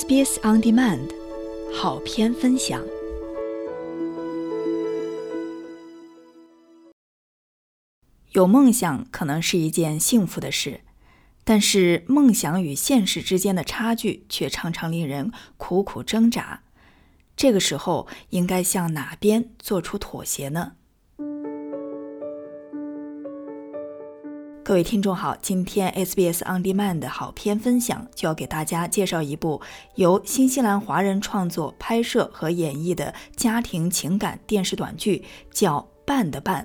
SBS On Demand，好片分享。有梦想可能是一件幸福的事，但是梦想与现实之间的差距却常常令人苦苦挣扎。这个时候，应该向哪边做出妥协呢？各位听众好，今天 SBS On Demand 的好片分享就要给大家介绍一部由新西兰华人创作、拍摄和演绎的家庭情感电视短剧，叫《半的半》。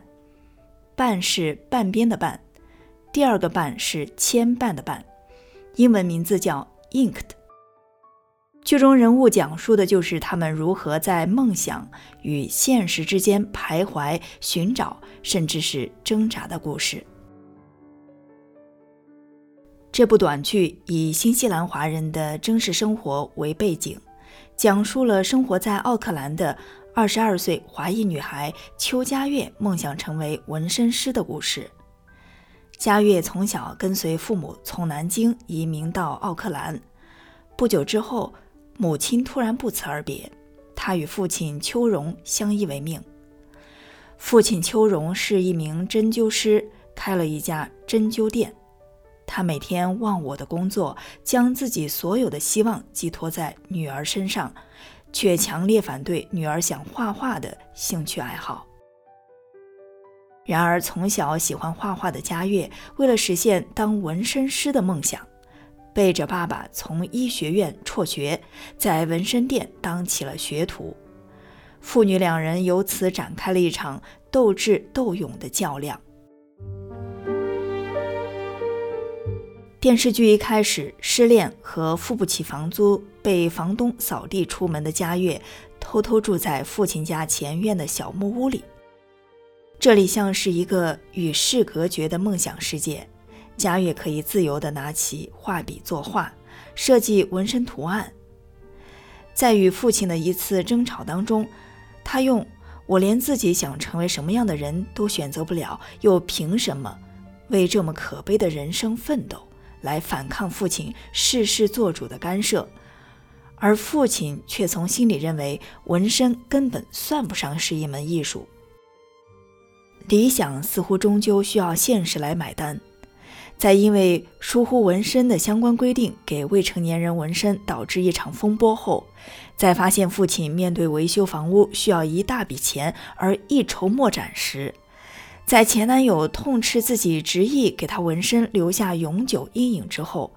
半是半边的半，第二个半是牵绊的绊，英文名字叫 Inked。剧中人物讲述的就是他们如何在梦想与现实之间徘徊、寻找，甚至是挣扎的故事。这部短剧以新西兰华人的真实生活为背景，讲述了生活在奥克兰的二十二岁华裔女孩邱佳悦梦想成为纹身师的故事。佳悦从小跟随父母从南京移民到奥克兰，不久之后，母亲突然不辞而别，她与父亲邱荣相依为命。父亲邱荣是一名针灸师，开了一家针灸店。他每天忘我的工作，将自己所有的希望寄托在女儿身上，却强烈反对女儿想画画的兴趣爱好。然而，从小喜欢画画的佳悦，为了实现当纹身师的梦想，背着爸爸从医学院辍学，在纹身店当起了学徒。父女两人由此展开了一场斗智斗勇的较量。电视剧一开始，失恋和付不起房租，被房东扫地出门的佳悦，偷偷住在父亲家前院的小木屋里。这里像是一个与世隔绝的梦想世界，佳悦可以自由地拿起画笔作画，设计纹身图案。在与父亲的一次争吵当中，他用“我连自己想成为什么样的人都选择不了，又凭什么为这么可悲的人生奋斗？”来反抗父亲事事做主的干涉，而父亲却从心里认为纹身根本算不上是一门艺术。理想似乎终究需要现实来买单。在因为疏忽纹身的相关规定给未成年人纹身导致一场风波后，在发现父亲面对维修房屋需要一大笔钱而一筹莫展时，在前男友痛斥自己执意给他纹身留下永久阴影之后，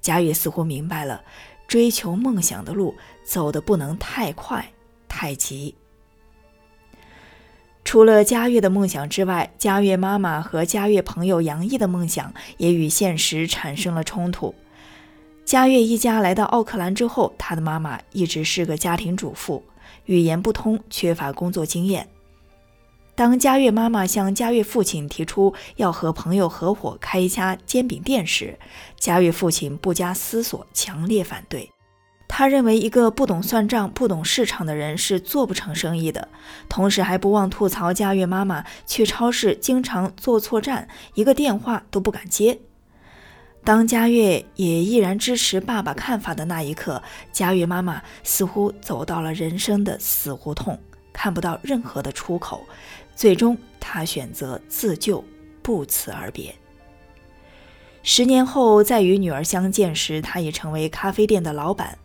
佳悦似乎明白了，追求梦想的路走的不能太快太急。除了佳悦的梦想之外，佳悦妈妈和佳悦朋友杨毅的梦想也与现实产生了冲突。佳悦一家来到奥克兰之后，他的妈妈一直是个家庭主妇，语言不通，缺乏工作经验。当佳悦妈妈向佳悦父亲提出要和朋友合伙开一家煎饼店时，佳悦父亲不加思索，强烈反对。他认为一个不懂算账、不懂市场的人是做不成生意的，同时还不忘吐槽佳悦妈妈去超市经常坐错站，一个电话都不敢接。当佳悦也毅然支持爸爸看法的那一刻，佳悦妈妈似乎走到了人生的死胡同，看不到任何的出口。最终，他选择自救，不辞而别。十年后，在与女儿相见时，他已成为咖啡店的老板。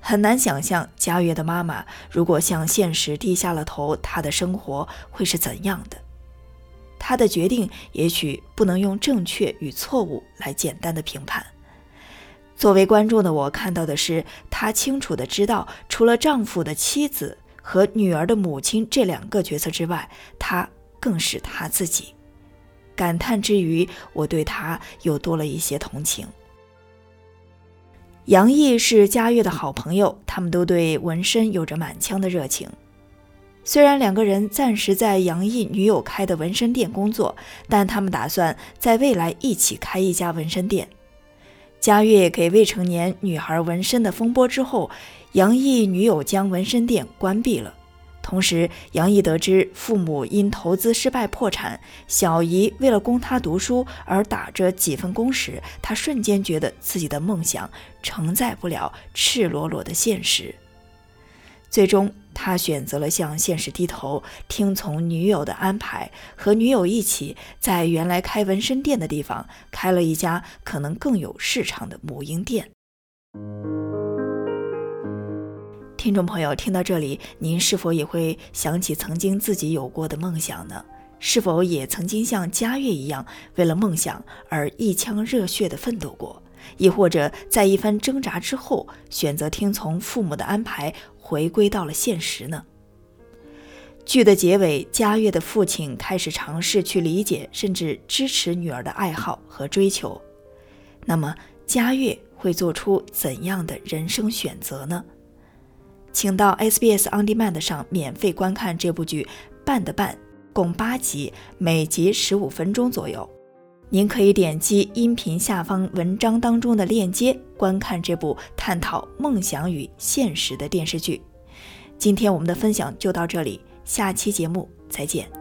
很难想象，佳悦的妈妈如果向现实低下了头，她的生活会是怎样的？她的决定也许不能用正确与错误来简单的评判。作为观众的我，看到的是，她清楚的知道，除了丈夫的妻子。和女儿的母亲这两个角色之外，她更是她自己。感叹之余，我对她又多了一些同情。杨毅是佳悦的好朋友，他们都对纹身有着满腔的热情。虽然两个人暂时在杨毅女友开的纹身店工作，但他们打算在未来一起开一家纹身店。佳悦给未成年女孩纹身的风波之后。杨毅女友将纹身店关闭了，同时，杨毅得知父母因投资失败破产，小姨为了供他读书而打着几份工时，他瞬间觉得自己的梦想承载不了赤裸裸的现实。最终，他选择了向现实低头，听从女友的安排，和女友一起在原来开纹身店的地方开了一家可能更有市场的母婴店。听众朋友，听到这里，您是否也会想起曾经自己有过的梦想呢？是否也曾经像佳悦一样，为了梦想而一腔热血地奋斗过？亦或者在一番挣扎之后，选择听从父母的安排，回归到了现实呢？剧的结尾，佳悦的父亲开始尝试去理解，甚至支持女儿的爱好和追求。那么，佳悦会做出怎样的人生选择呢？请到 SBS On Demand 上免费观看这部剧《半的半》，共八集，每集十五分钟左右。您可以点击音频下方文章当中的链接，观看这部探讨梦想与现实的电视剧。今天我们的分享就到这里，下期节目再见。